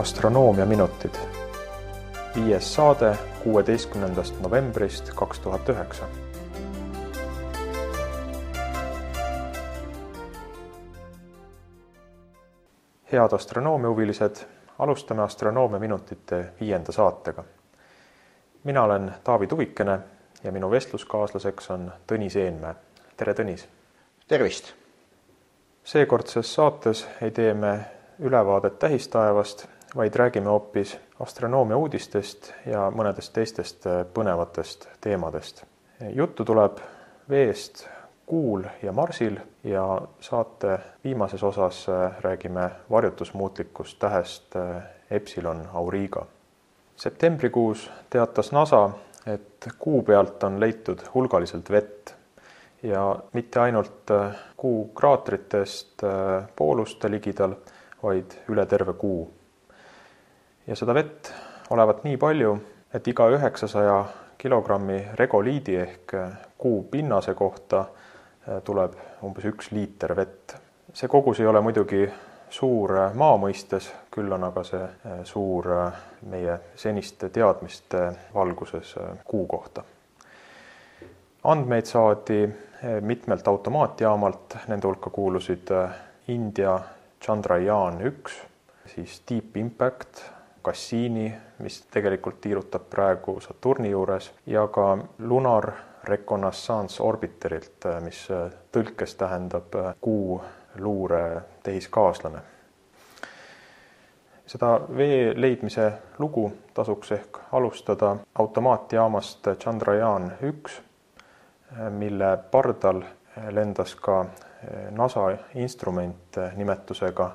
astronoomiaminutid. viies saade kuueteistkümnendast novembrist kaks tuhat üheksa. head astronoomiahuvilised, alustame astronoomiaminutite viienda saatega. mina olen Taavi Tuvikene ja minu vestluskaaslaseks on Tõnis Eenmäe. tere, Tõnis! tervist! seekordses saates ei tee me ülevaadet tähistaevast, vaid räägime hoopis astronoomia uudistest ja mõnedest teistest põnevatest teemadest. juttu tuleb veest Kuul ja Marsil ja saate viimases osas räägime varjutusmuutlikust tähest Epsilon Auriga. septembrikuus teatas NASA, et Kuu pealt on leitud hulgaliselt vett ja mitte ainult Kuu kraatritest pooluste ligidal, vaid üle terve Kuu. Ja seda vett olevat nii palju, et iga üheksasaja kilogrammi regoliidi ehk Kuu pinnase kohta tuleb umbes üks liiter vett. see kogus ei ole muidugi suur maa mõistes, küll on aga see suur meie seniste teadmiste valguses Kuu kohta. andmeid saadi mitmelt automaatjaamalt, nende hulka kuulusid India Chandrayaan üks, siis Deep Impact, Cassini, mis tegelikult tiirutab praegu Saturni juures ja ka Lunar Reconnaissance Orbiterilt, mis tõlkes tähendab Kuu luure tehiskaaslane. seda vee leidmise lugu tasuks ehk alustada automaatjaamast Chandrayaan üks, mille pardal lendas ka NASA instrument nimetusega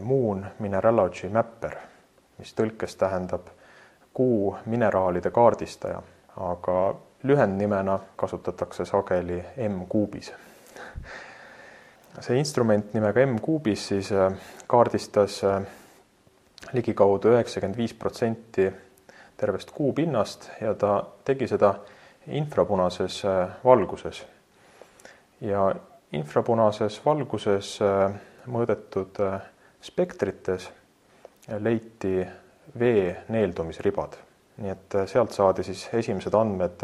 Moon Mineralogy Mapper, mis tõlkes tähendab Kuu mineraalide kaardistaja, aga lühendnimena kasutatakse sageli M-kuubis. see instrument nimega M-kuubis siis kaardistas ligikaudu üheksakümmend viis protsenti tervest Kuu pinnast ja ta tegi seda infrapunases valguses. ja infrapunases valguses mõõdetud spektrites leiti vee neeldumisribad, nii et sealt saadi siis esimesed andmed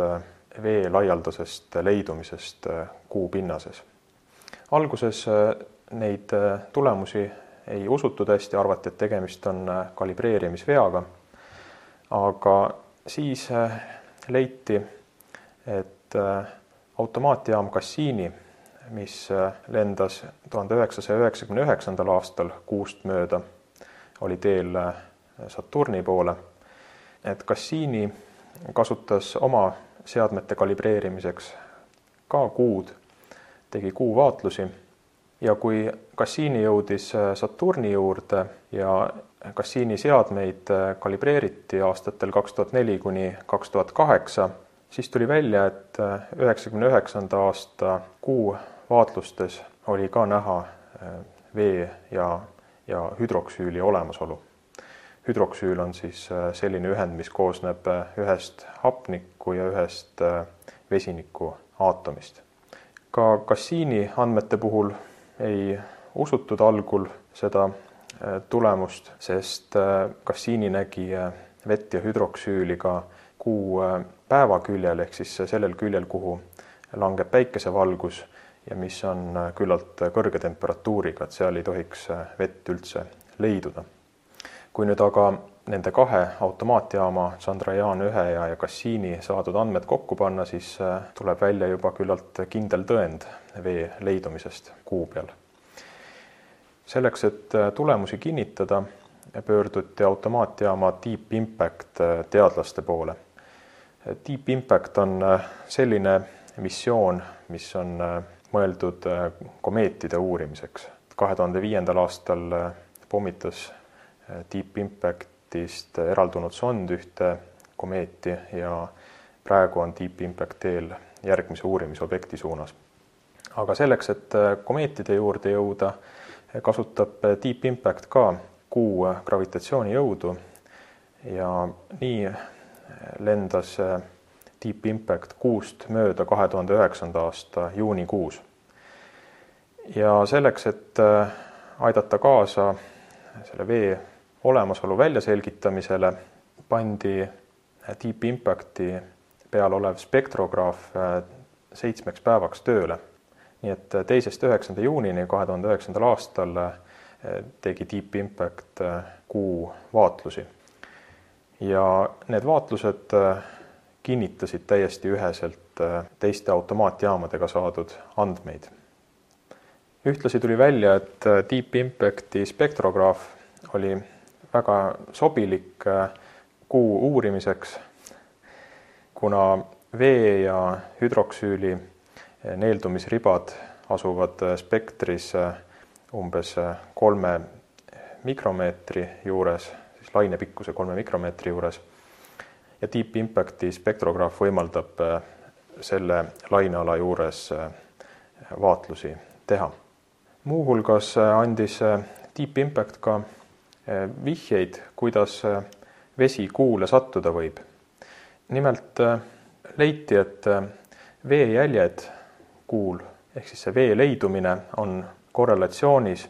vee laialdasest leidumisest Kuu pinnases. alguses neid tulemusi ei usutud hästi, arvati, et tegemist on kalibreerimisveaga, aga siis leiti, et automaatjaam Cassini, mis lendas tuhande üheksasaja üheksakümne üheksandal aastal Kuust mööda, oli teel Saturni poole, et Cassini kasutas oma seadmete kalibreerimiseks ka Kuud, tegi Kuu vaatlusi ja kui Cassini jõudis Saturni juurde ja Cassini seadmeid kalibreeriti aastatel kaks tuhat neli kuni kaks tuhat kaheksa, siis tuli välja, et üheksakümne üheksanda aasta Kuu vaatlustes oli ka näha vee ja, ja hüdroksüüli olemasolu. hüdroksüül on siis selline ühend, mis koosneb ühest hapniku ja ühest vesiniku aatomist. ka Cassini andmete puhul ei usutud algul seda tulemust, sest Cassini nägi vett ja hüdroksüüli ka Kuu päevaküljel ehk siis sellel küljel, kuhu langeb päikesevalgus ja mis on küllalt kõrge temperatuuriga, et seal ei tohiks vett üldse leiduda. kui nüüd aga nende kahe automaatjaama, Chandrayaan ühe ja, ja Cassini saadud andmed kokku panna, siis tuleb välja juba küllalt kindel tõend vee leidumisest Kuu peal. selleks, et tulemusi kinnitada, pöörduti automaatjaama Deep Impact teadlaste poole. Deep Impact on selline missioon, mis on mõeldud komeetide uurimiseks. kahe tuhande viiendal aastal pommitas Deep Impactist eraldunud sond ühte komeeti ja praegu on Deep Impact teel järgmise uurimisobjekti suunas. aga selleks, et komeetide juurde jõuda, kasutab Deep Impact ka Kuu gravitatsioonijõudu ja nii lendas Deep Impact Kuust mööda kahe tuhande üheksanda aasta juunikuus. ja selleks, et aidata kaasa selle vee olemasolu väljaselgitamisele pandi Deep Impacti peal olev spektrograaf seitsmeks päevaks tööle. nii et teisest üheksanda juunini kahe tuhande üheksandal aastal tegi Deep Impact kuu vaatlusi. ja need vaatlused kinnitasid täiesti üheselt teiste automaatjaamadega saadud andmeid. ühtlasi tuli välja, et Deep Impacti spektrograaf oli väga sobilik kuu uurimiseks, kuna vee ja hüdroksüüli neeldumisribad asuvad spektris umbes kolme mikromeetri juures, siis lainepikkuse kolme mikromeetri juures ja Deep Impacti spektrograaf võimaldab selle laineala juures äh, vaatlusi teha. muuhulgas äh, andis äh, Deep Impact ka vihjeid, kuidas vesi kuule sattuda võib. nimelt leiti, et veejäljed kuul ehk siis see vee leidumine on korrelatsioonis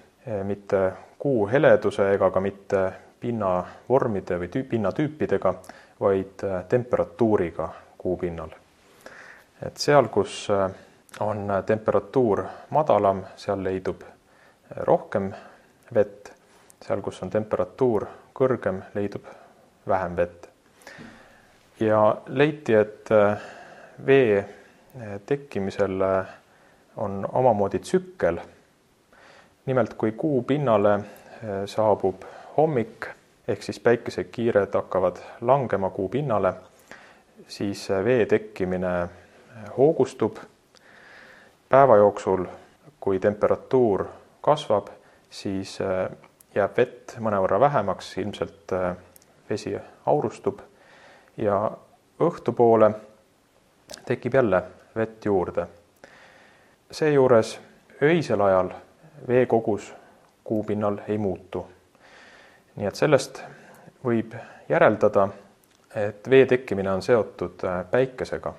mitte kuu heleduse ega ka mitte pinnavormide või tüüp, pinnatüüpidega, vaid temperatuuriga kuu pinnal et seal, kus äh, on temperatuur madalam, seal leidub äh, rohkem vett, seal, kus on temperatuur kõrgem, leidub vähem vett. ja leiti, et äh, vee tekkimisel on omamoodi tsükkel. nimelt, kui kuu pinnale saabub hommik ehk siis päikesekiired hakkavad langema kuu pinnale, siis vee tekkimine hoogustub. päeva jooksul, kui temperatuur kasvab, siis äh, jääb vett mõnevõrra vähemaks, ilmselt äh, vesi aurustub ja õhtupoole tekib jälle vett juurde. seejuures öisel ajal veekogus kuu pinnal ei muutu. Nii et sellest võib järeldada, et vee tekkimine on seotud äh, päikesega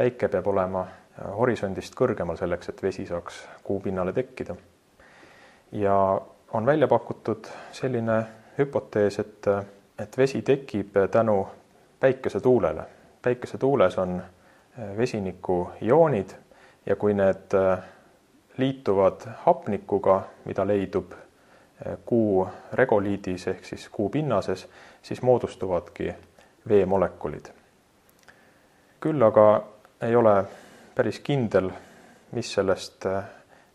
päike peab olema äh, horisondist kõrgemal selleks, et vesi saaks kuu pinnale tekkida. ja on välja pakutud selline hüpotees, et, et vesi tekib tänu päikesetuulele. päikesetuules on äh, vesinikuioonid ja kui need äh, liituvad hapnikuga, mida leidub kuu regoliidis ehk siis kuu pinnases, siis moodustuvadki veemolekulid. küll aga ei ole päris kindel, mis sellest äh,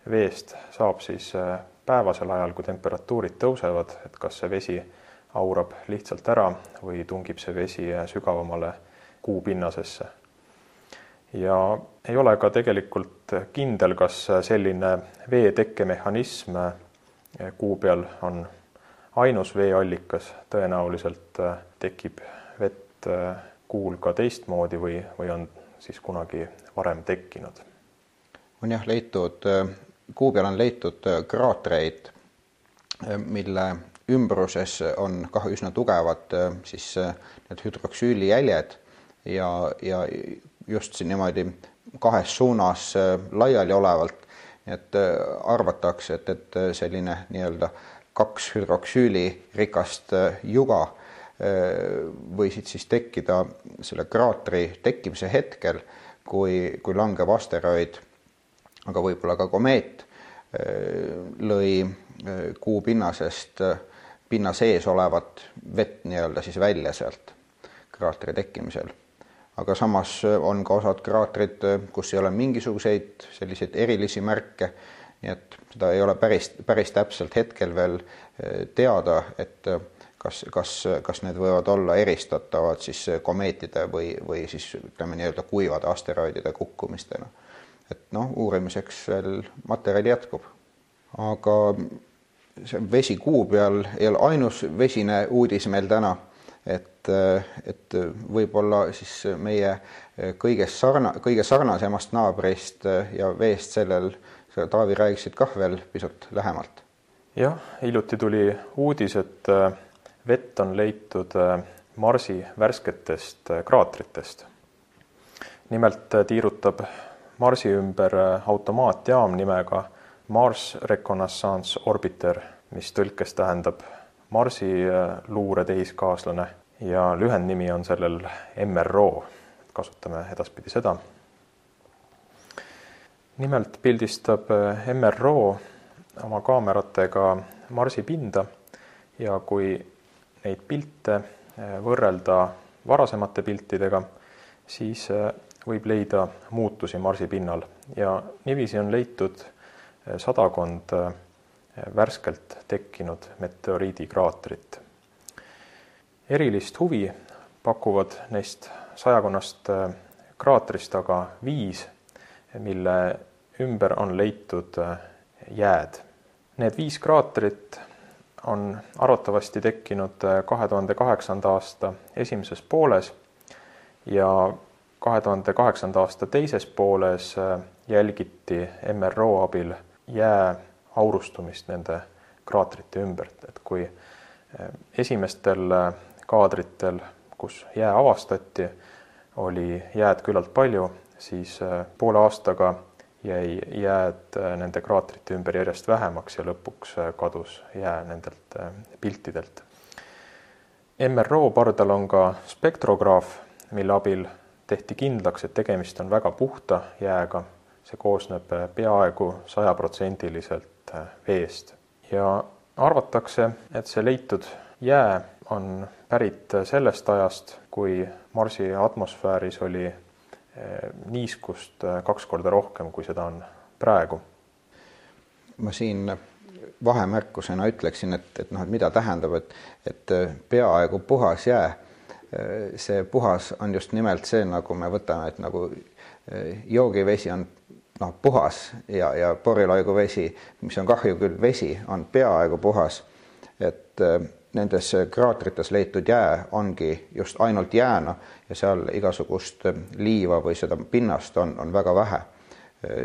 veest saab siis äh, päevasel ajal, kui temperatuurid tõusevad, et kas see vesi aurab lihtsalt ära või tungib see vesi äh, sügavamale kuu pinnasesse. ja ei ole ka tegelikult kindel, kas selline vee tekkemehhanism kuu peal on ainus veeallikas, tõenäoliselt tekib vett kuul ka teistmoodi või, või on siis kunagi varem tekkinud. on jah leitud, kuu peal on leitud äh, kraatreid, äh, mille ümbruses on kah üsna tugevad äh, siis need hüdroksüüli jäljed ja, ja just siin niimoodi kahes suunas laiali olevalt, et arvatakse, et, et selline nii-öelda kaks hüdroksüüli rikast juga võisid siis tekkida selle kraatri tekkimise hetkel, kui, kui langev asteroid, aga võib-olla ka komeet lõi kuu pinnasest pinna sees olevat vett nii-öelda siis välja sealt kraatri tekkimisel. Aga samas on ka osad kraatrid, kus ei ole mingisuguseid selliseid erilisi märke, nii et seda ei ole päris, päris täpselt hetkel veel teada, et kas, kas, kas need võivad olla eristatavad siis komeetide või, või siis ütleme nii-öelda kuivade asteroidide kukkumistena. et noh, uurimiseks veel materjali jätkub. aga see vesi kuu peal ei ole ainus vesine uudis meil täna, et, et võib-olla siis meie kõigest sarna, kõige sarnasemast naabrist ja veest sellel, Taavi rääkisid kah veel pisut lähemalt. jah, hiljuti tuli uudis, et vett on leitud äh, Marsi värsketest äh, kraatritest. nimelt äh, tiirutab Marsi ümber automaatjaam nimega Mars Reconnaissance Orbiter, mis tõlkes tähendab Marsi luure tehiskaaslane ja lühendnimi on sellel MRO, kasutame edaspidi seda. nimelt pildistab MRO oma kaameratega Marsi pinda ja kui neid pilte võrrelda varasemate piltidega, siis võib leida muutusi Marsi pinnal ja niiviisi on leitud sadakond värskelt tekkinud meteoriidikraatrit. erilist huvi pakuvad neist sajakonnast eh, kraatrist aga viis, mille ümber on leitud jääd. Need viis kraatrit on arvatavasti tekkinud kahe tuhande kaheksanda aasta esimeses pooles ja kahe tuhande kaheksanda aasta teises pooles äh, jälgiti MRO abil jää aurustumist nende kraatrite ümbert, et kui äh, esimestel äh, kaadritel, kus jää avastati, oli jääd küllalt palju, siis poole aastaga jäi jääd nende kraatrite ümber järjest vähemaks ja lõpuks kadus jää nendelt piltidelt. MRO pardal on ka spektrograaf, mille abil tehti kindlaks, et tegemist on väga puhta jääga, see koosneb peaaegu sajaprotsendiliselt veest ja arvatakse, et see leitud jää on pärit sellest ajast, kui Marsi atmosfääris oli äh, niiskust äh, kaks korda rohkem, kui seda on praegu. ma siin vahemärkusena ütleksin, et, et noh, et mida tähendab, et, et peaaegu puhas jää see puhas on just nimelt see, nagu me võtame, et nagu eh, joogivesi on noh, puhas ja, ja poriloigu vesi, mis on kahju küll vesi, on peaaegu puhas. et eh, nendes kraatrites leitud jää ongi just ainult jääna ja seal igasugust liiva või seda pinnast on, on väga vähe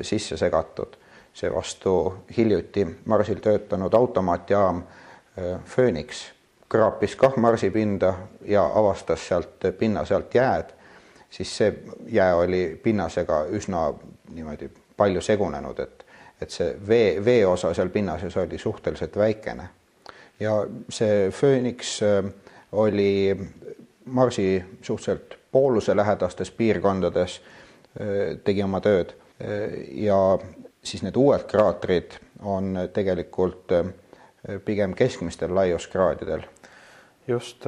sisse segatud. seevastu hiljuti Marsil töötanud automaatjaam Phoenix kraapis kah marsipinda ja avastas sealt pinna sealt jääd, siis see jää oli pinnasega üsna niimoodi palju segunenud, et, et see vee, vee osa seal pinnases oli suhteliselt väikene. ja see Phoenix äh, oli Marsi suhteliselt pooluse lähedastes piirkondades, äh, tegi oma tööd äh, ja siis need uued kraatrid on tegelikult pigem keskmistel laiuskraadidel just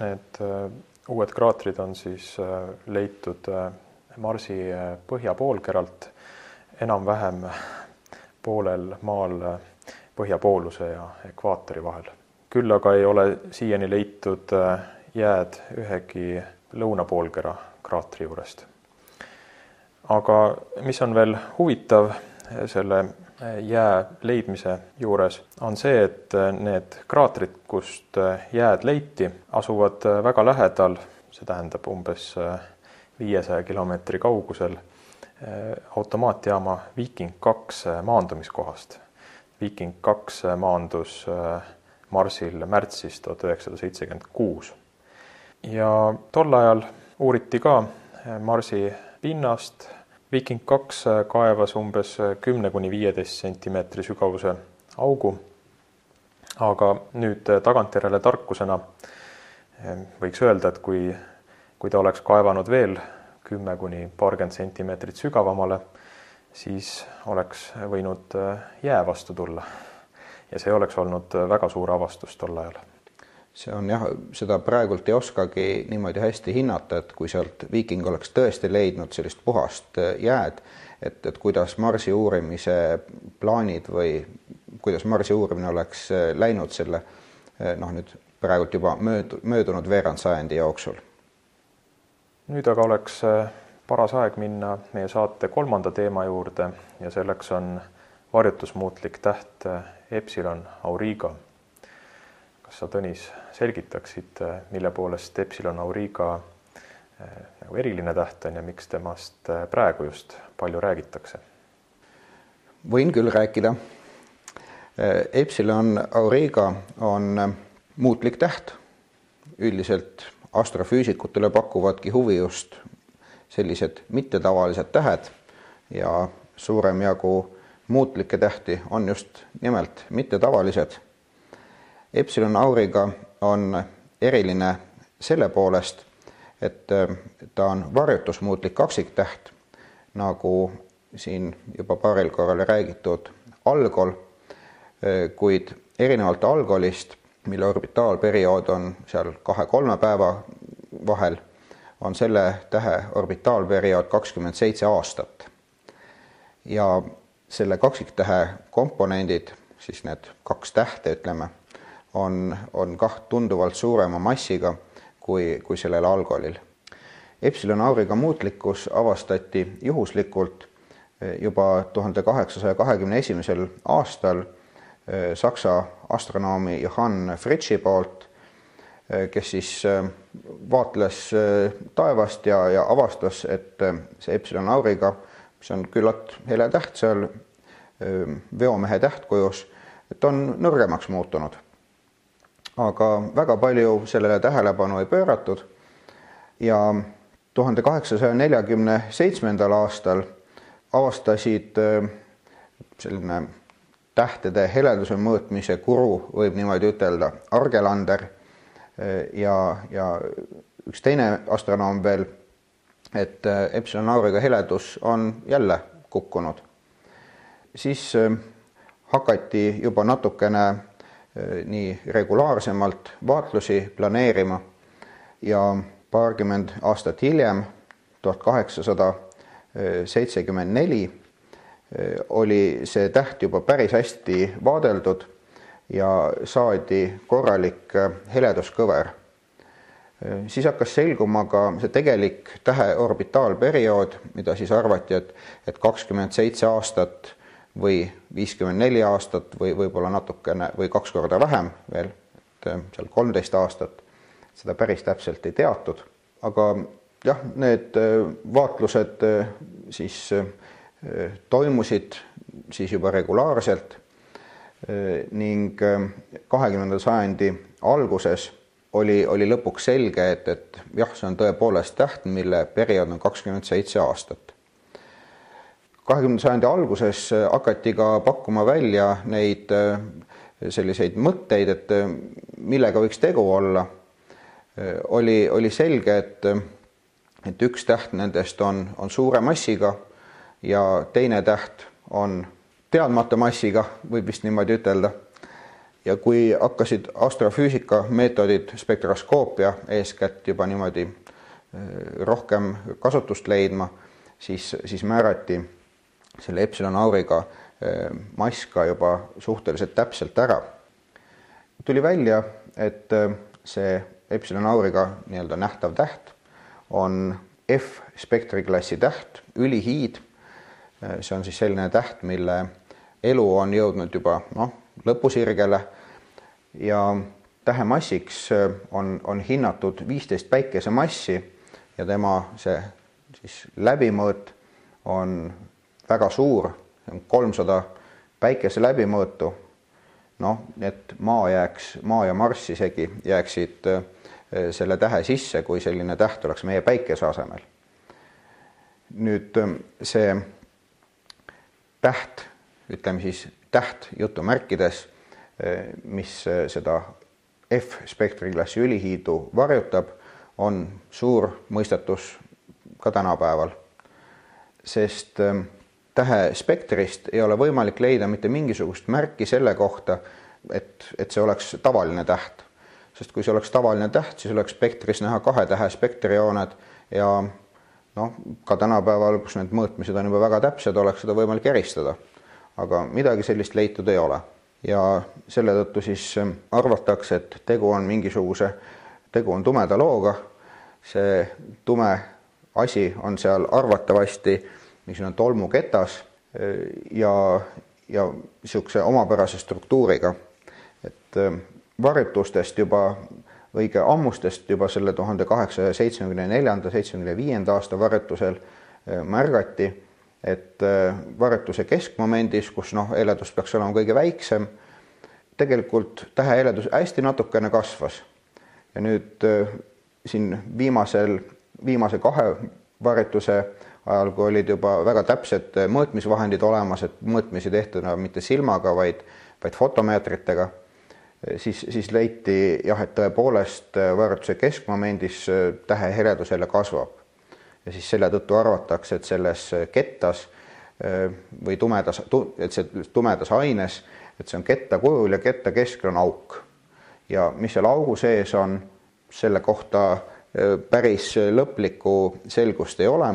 need uued kraatrid on siis leitud Marsi põhjapoolkeralt enam-vähem poolel maal põhjapooluse ja ekvaatori vahel. küll aga ei ole siiani leitud jääd ühegi lõunapoolkera kraatri juurest. aga mis on veel huvitav selle jää leidmise juures on see, et need kraatrid, kust jääd leiti, asuvad väga lähedal, see tähendab umbes viiesaja kilomeetri kaugusel automaatjaama Viking kaks maandumiskohast. Viking kaks maandus Marsil märtsis tuhat üheksasada seitsekümmend kuus. ja tol ajal uuriti ka Marsi pinnast Viking kaks äh, kaevas umbes äh, kümne kuni viieteist sentimeetri sügavuse augu. aga nüüd äh, tagantjärele tarkusena võiks öelda, et kui, kui ta oleks kaevanud veel kümme kuni paarkümmend sentimeetrit sügavamale, siis oleks võinud jää vastu tulla. ja see oleks olnud väga suur avastus tol ajal see on jah, seda praegult ei oskagi niimoodi hästi hinnata, et kui sealt Viiking oleks tõesti leidnud sellist puhast äh, jääd, et, et kuidas Marsi uurimise plaanid või kuidas Marsi uurimine oleks äh, läinud selle äh, noh, nüüd praegult juba möödu-, möödunud veerandsajandi jooksul. Nüüd aga oleks paras aeg minna meie saate kolmanda teema juurde ja selleks on varjutusmuutlik täht Epsilon Auriga kas sa, Tõnis, selgitaksid, mille poolest Epsilon Auriga nagu eriline täht on ja miks temast praegu just palju räägitakse? võin küll rääkida. Epsilon Auriga on muutlik täht. üldiselt astrofüüsikutele pakuvadki huvi just sellised mittetavalised tähed ja suurem jagu muutlikke tähti on just nimelt mittetavalised. Epsilon Auriga on eriline selle poolest, et ta on varjutusmuutlik kaksiktäht, nagu siin juba paaril korral räägitud algol, kuid erinevalt algolist, mille orbitaalperiood on seal kahe-kolme päeva vahel, on selle tähe orbitaalperiood kakskümmend seitse aastat. ja selle kaksiktähe komponendid, siis need kaks tähte, ütleme, on, on kah tunduvalt suurema massiga kui, kui sellel algolil. Epsilon Auriga muutlikkus avastati juhuslikult juba tuhande kaheksasaja kahekümne esimesel aastal eh, Saksa astronoomi Johann Fritši poolt, eh, kes siis eh, vaatles taevast ja, ja avastas, et see Epsilon Auriga, mis on küllalt hele täht seal veomehe tähtkujus, et on nõrgemaks muutunud. aga väga palju sellele tähelepanu ei pööratud ja tuhande kaheksasaja neljakümne seitsmendal aastal avastasid selline tähtede heleduse mõõtmise guru, võib niimoodi ütelda, Argelander ja, ja üks teine astronoom veel, et äh, Epsilon Auriga heledus on jälle kukkunud. siis hakati juba natukene nii regulaarsemalt vaatlusi planeerima ja paarkümmend aastat hiljem, tuhat kaheksasada seitsekümmend neli oli see täht juba päris hästi vaadeldud ja saadi korralik heleduskõver. siis hakkas selguma ka see tegelik tähe orbitaalperiood, mida siis arvati, et, et kakskümmend seitse aastat või viiskümmend neli aastat või võib-olla natukene või kaks korda vähem veel, et seal kolmteist aastat, seda päris täpselt ei teatud, aga jah, need äh, vaatlused äh, siis äh, toimusid siis juba regulaarselt ning kahekümnenda sajandi alguses oli, oli lõpuks selge, et, et jah, see on tõepoolest täht, mille periood on kakskümmend seitse aastat. kahekümnenda sajandi alguses hakati ka pakkuma välja neid selliseid mõtteid, et millega võiks tegu olla. oli, oli selge, et et üks täht nendest on, on suure massiga ja teine täht on teadmata massiga, võib vist niimoodi ütelda. ja kui hakkasid astrofüüsika meetodid, spektroskoopia eeskätt juba niimoodi äh, rohkem kasutust leidma, siis, siis määrati selle Epsilon Auriga äh, mass ka juba suhteliselt täpselt ära. tuli välja, et äh, see Epsilon Auriga nii-öelda nähtav täht on F-spektriklassi täht, ülihiid. See on siis selline täht, mille elu on jõudnud juba noh, lõpusirgele ja tähe massiks on, on hinnatud viisteist päikesemassi ja tema see siis läbimõõt on väga suur, kolmsada päikese läbimõõtu. noh, et Maa jääks, Maa ja Marss isegi jääksid äh, selle tähe sisse, kui selline täht oleks meie päikese asemel. nüüd see täht, ütleme siis täht jutumärkides, eh, mis seda F-spektriklassi ülihiidu varjutab, on suur mõistatus ka tänapäeval. sest tähe spektrist ei ole võimalik leida mitte mingisugust märki selle kohta, et, et see oleks tavaline täht sest kui see oleks tavaline täht, siis oleks spektris näha kahe tähe spektrijooned ja noh, ka tänapäeval, kus need mõõtmised on juba väga täpsed, oleks seda võimalik eristada. aga midagi sellist leitud ei ole. ja selle tõttu siis ähm, arvatakse, et tegu on mingisuguse, tegu on tumeda looga, see tume asi on seal arvatavasti niisugune tolmuketas äh, ja, ja niisuguse omapärase struktuuriga, et ähm, varjutustest juba õige ammustest juba selle tuhande kaheksasaja seitsmekümne neljanda, seitsmekümne viienda aasta varjutusel eh, märgati, et eh, varjutuse keskmomendis, kus noh, heledus peaks olema kõige väiksem, tegelikult tähe heledus hästi natukene kasvas. ja nüüd eh, siin viimasel, viimase kahe varjutuse ajal, kui olid juba väga täpsed mõõtmisvahendid olemas, et mõõtmisi tehtud mitte silmaga, vaid, vaid fotomeetritega siis, siis leiti jah, et tõepoolest varjutuse keskmomendis tähe heledus jälle kasvab. ja siis selle tõttu arvatakse, et selles kettas või tumedas, et see tumedas aines, et see on ketta kujul ja ketta keskel on auk. ja mis seal augu sees on, selle kohta päris lõplikku selgust ei ole.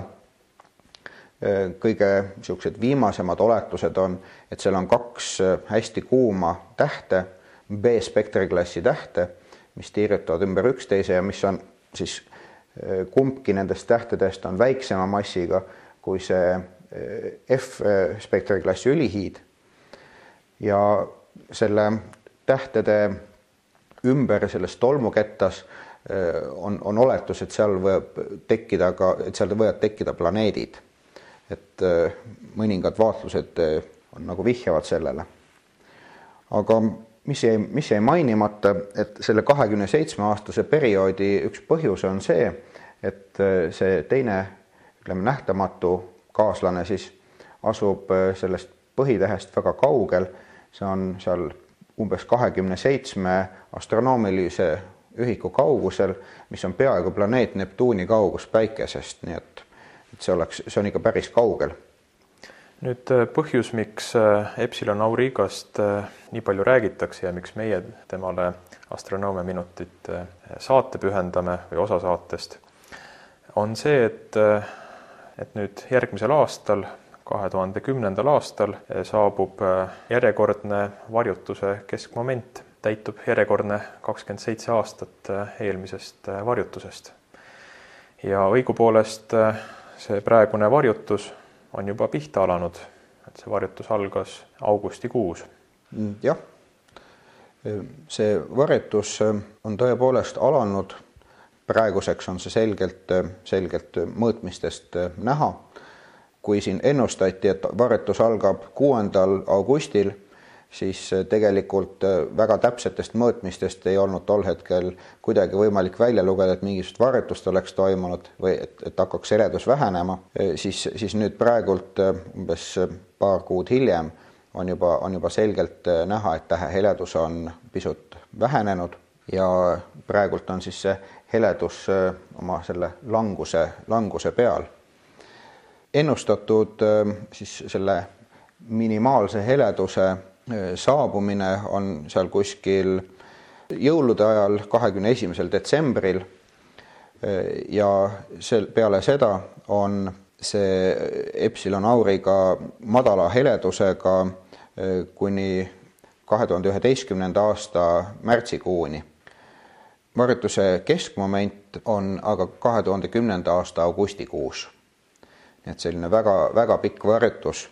kõige niisugused viimasemad oletused on, et seal on kaks hästi kuuma tähte, B-spektriklassi tähte, mis tiirutavad ümber üksteise ja mis on siis kumbki nendest tähtedest on väiksema massiga kui see F-spektriklassi ülihiid. ja selle tähtede ümber selles tolmukettas on, on oletus, et seal võib tekkida ka, et seal võivad tekkida planeedid. et äh, mõningad vaatlused äh, on nagu vihjavad sellele. aga mis jäi, mis jäi mainimata, et selle kahekümne seitsme aastase perioodi üks põhjus on see, et äh, see teine, ütleme nähtamatu kaaslane siis asub sellest põhitähest väga kaugel, see on seal umbes kahekümne seitsme astronoomilise ühiku kaugusel, mis on peaaegu planeet Neptuuni kaugus Päikesest, nii et, et see oleks, see on ikka päris kaugel. Nüüd äh, põhjus, miks äh, Epsilon Aurigast äh, nii palju räägitakse ja miks meie temale astronoomia minutit saate pühendame või osa saatest, on see, et, et nüüd järgmisel aastal, kahe tuhande kümnendal aastal saabub järjekordne varjutuse keskmoment täitub järjekordne kakskümmend seitse aastat eelmisest varjutusest. ja õigupoolest see praegune varjutus on juba pihta alanud, et see varjutus algas augustikuus. Mm, jah, see varjutus on tõepoolest alanud, praeguseks on see selgelt, selgelt mõõtmistest näha. kui siin ennustati, et varjutus algab kuuendal augustil siis äh, tegelikult äh, väga täpsetest mõõtmistest ei olnud tol hetkel kuidagi võimalik välja lugeda, et mingisugust varjetust oleks toimunud või et, et hakkaks heledus vähenema, äh, siis, siis nüüd praegult umbes paar kuud hiljem on juba, on juba selgelt näha, et tähe heledus on pisut vähenenud ja praegult on siis see heledus oma selle languse, languse peal. ennustatud siis selle minimaalse heleduse saabumine on seal kuskil jõulude ajal, kahekümne esimesel detsembril. ja sel, peale seda on see Epsilon Auriga madala heledusega kuni kahe tuhande üheteistkümnenda aasta märtsikuuni. varjutuse keskmoment on aga kahe tuhande kümnenda aasta augustikuus. nii et selline väga-väga pikk varjutus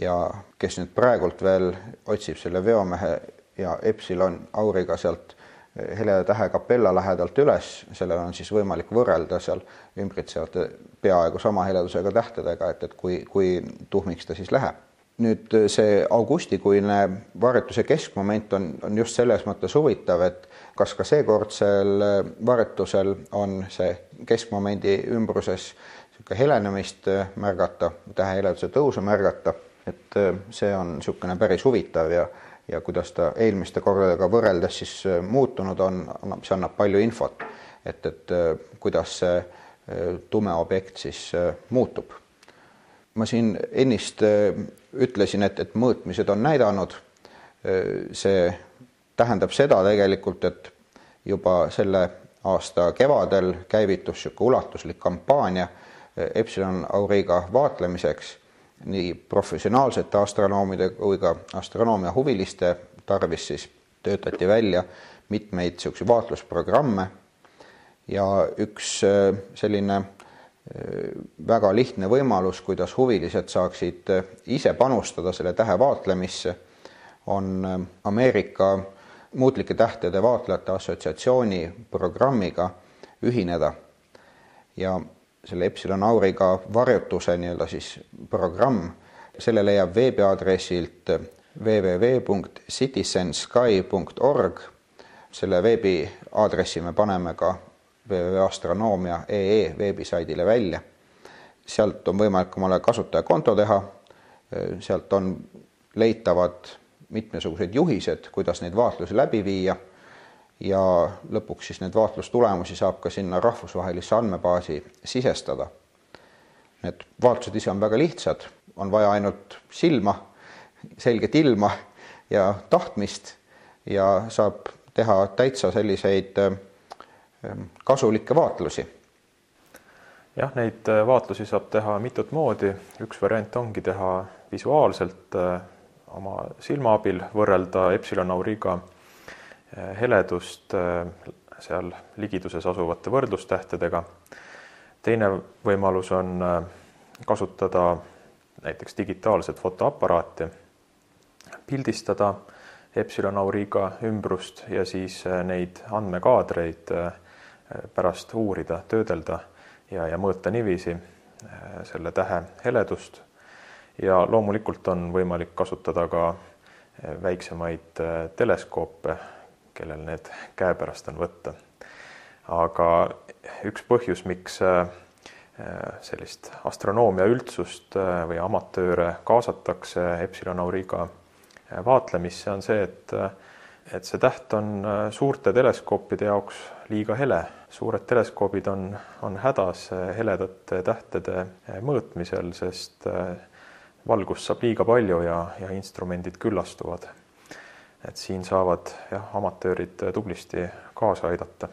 ja kes nüüd praegult veel otsib selle veomehe ja Epsilon auriga sealt eh, heleda tähe kapella lähedalt üles, sellel on siis võimalik võrrelda seal ümbritsevate peaaegu sama heledusega tähtedega, et, et kui, kui tuhmiks ta siis läheb. nüüd eh, see augustikuine varjetuse keskmoment on, on just selles mõttes huvitav, et kas ka seekordsel eh, varjetusel on see keskmomendi ümbruses niisugune helenemist märgata, tähe heleduse tõusu märgata et äh, see on niisugune päris huvitav ja, ja kuidas ta eelmiste kordadega võrreldes siis äh, muutunud on, annab, see annab palju infot, et, et äh, kuidas see tume objekt siis muutub. ma siin ennist ütlesin, et, et mõõtmised on näidanud, see tähendab seda tegelikult, et juba selle aasta kevadel käivitus niisugune ulatuslik kampaania Epsilon Auriga vaatlemiseks nii professionaalsete astronoomide kui ka astronoomia huviliste tarvis siis töötati välja mitmeid niisuguseid vaatlusprogramme. Ja üks äh, selline äh, väga lihtne võimalus, kuidas huvilised saaksid äh, ise panustada selle tähe vaatlemisse, on Ameerika muutlike tähtede vaatlejate assotsiatsiooni programmiga ühineda. Ja selle Epsilon Auriga varjutuse nii-öelda siis programm, selle leiab veebiaadressilt www.citizensky.org. selle veebiaadressi me paneme ka www.astronoomia.ee veebisaidile välja. sealt on võimalik omale kasutajakonto teha, sealt on leitavad mitmesugused juhised, kuidas neid vaatlusi läbi viia ja lõpuks siis neid vaatlustulemusi saab ka sinna rahvusvahelisse andmebaasi sisestada. Need vaatlused ise on väga lihtsad, on vaja ainult silma, selget ilma ja tahtmist ja saab teha täitsa selliseid ähm, kasulikke vaatlusi. jah, neid äh, vaatlusi saab teha mitut moodi, üks variant ongi teha visuaalselt äh, oma silma abil, võrrelda Epsilon Auriga äh, heledust seal ligiduses asuvate võrdlustähtedega. teine võimalus on kasutada näiteks digitaalset fotoaparaati, pildistada Epsilon Auriga ümbrust ja siis neid andmekaadreid pärast uurida, töödelda ja, ja mõõta niiviisi selle tähe heledust. ja loomulikult on võimalik kasutada ka väiksemaid teleskoope, kellel need käepärast on võtta. aga üks põhjus, miks sellist astronoomia üldsust või amatööre kaasatakse Epsilon Auriga vaatlemisse, on see, et et see täht on äh, suurte teleskoopide jaoks liiga hele. suured teleskoobid on, on hädas äh, heledate tähtede äh, mõõtmisel, sest valgust saab liiga palju ja, ja instrumendid küllastuvad. Et siin saavad jah, amatöörid tublisti kaasa aidata.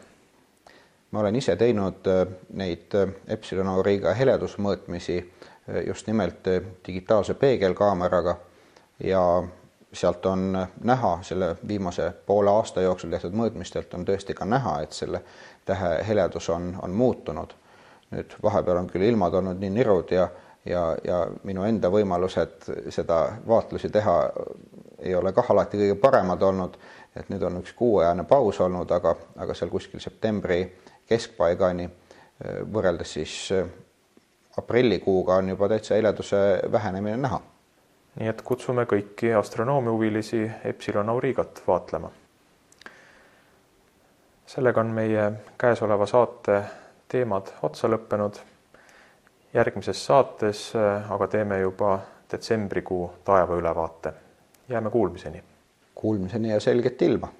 ma olen ise teinud neid Epsilon Auriga heledusmõõtmisi just nimelt digitaalse peegelkaameraga ja sealt on näha, selle viimase poole aasta jooksul tehtud mõõtmistelt on tõesti ka näha, et selle tähe heledus on, on muutunud. nüüd vahepeal on küll ilmad olnud nii nirud ja, ja, ja minu enda võimalused seda vaatlusi teha ei ole kah alati kõige paremad olnud, et nüüd on üks kuuajane paus olnud, aga, aga seal kuskil septembri keskpaigani võrreldes siis aprillikuuga on juba täitsa heleduse vähenemine näha nii et kutsume kõiki astronoomiahuvilisi Epsilon Aurigat vaatlema. sellega on meie käesoleva saate teemad otsa lõppenud. järgmises saates äh, aga teeme juba detsembrikuu taevaülevaate. Jääme kuulmiseni. Kuulmiseni ja selget ilma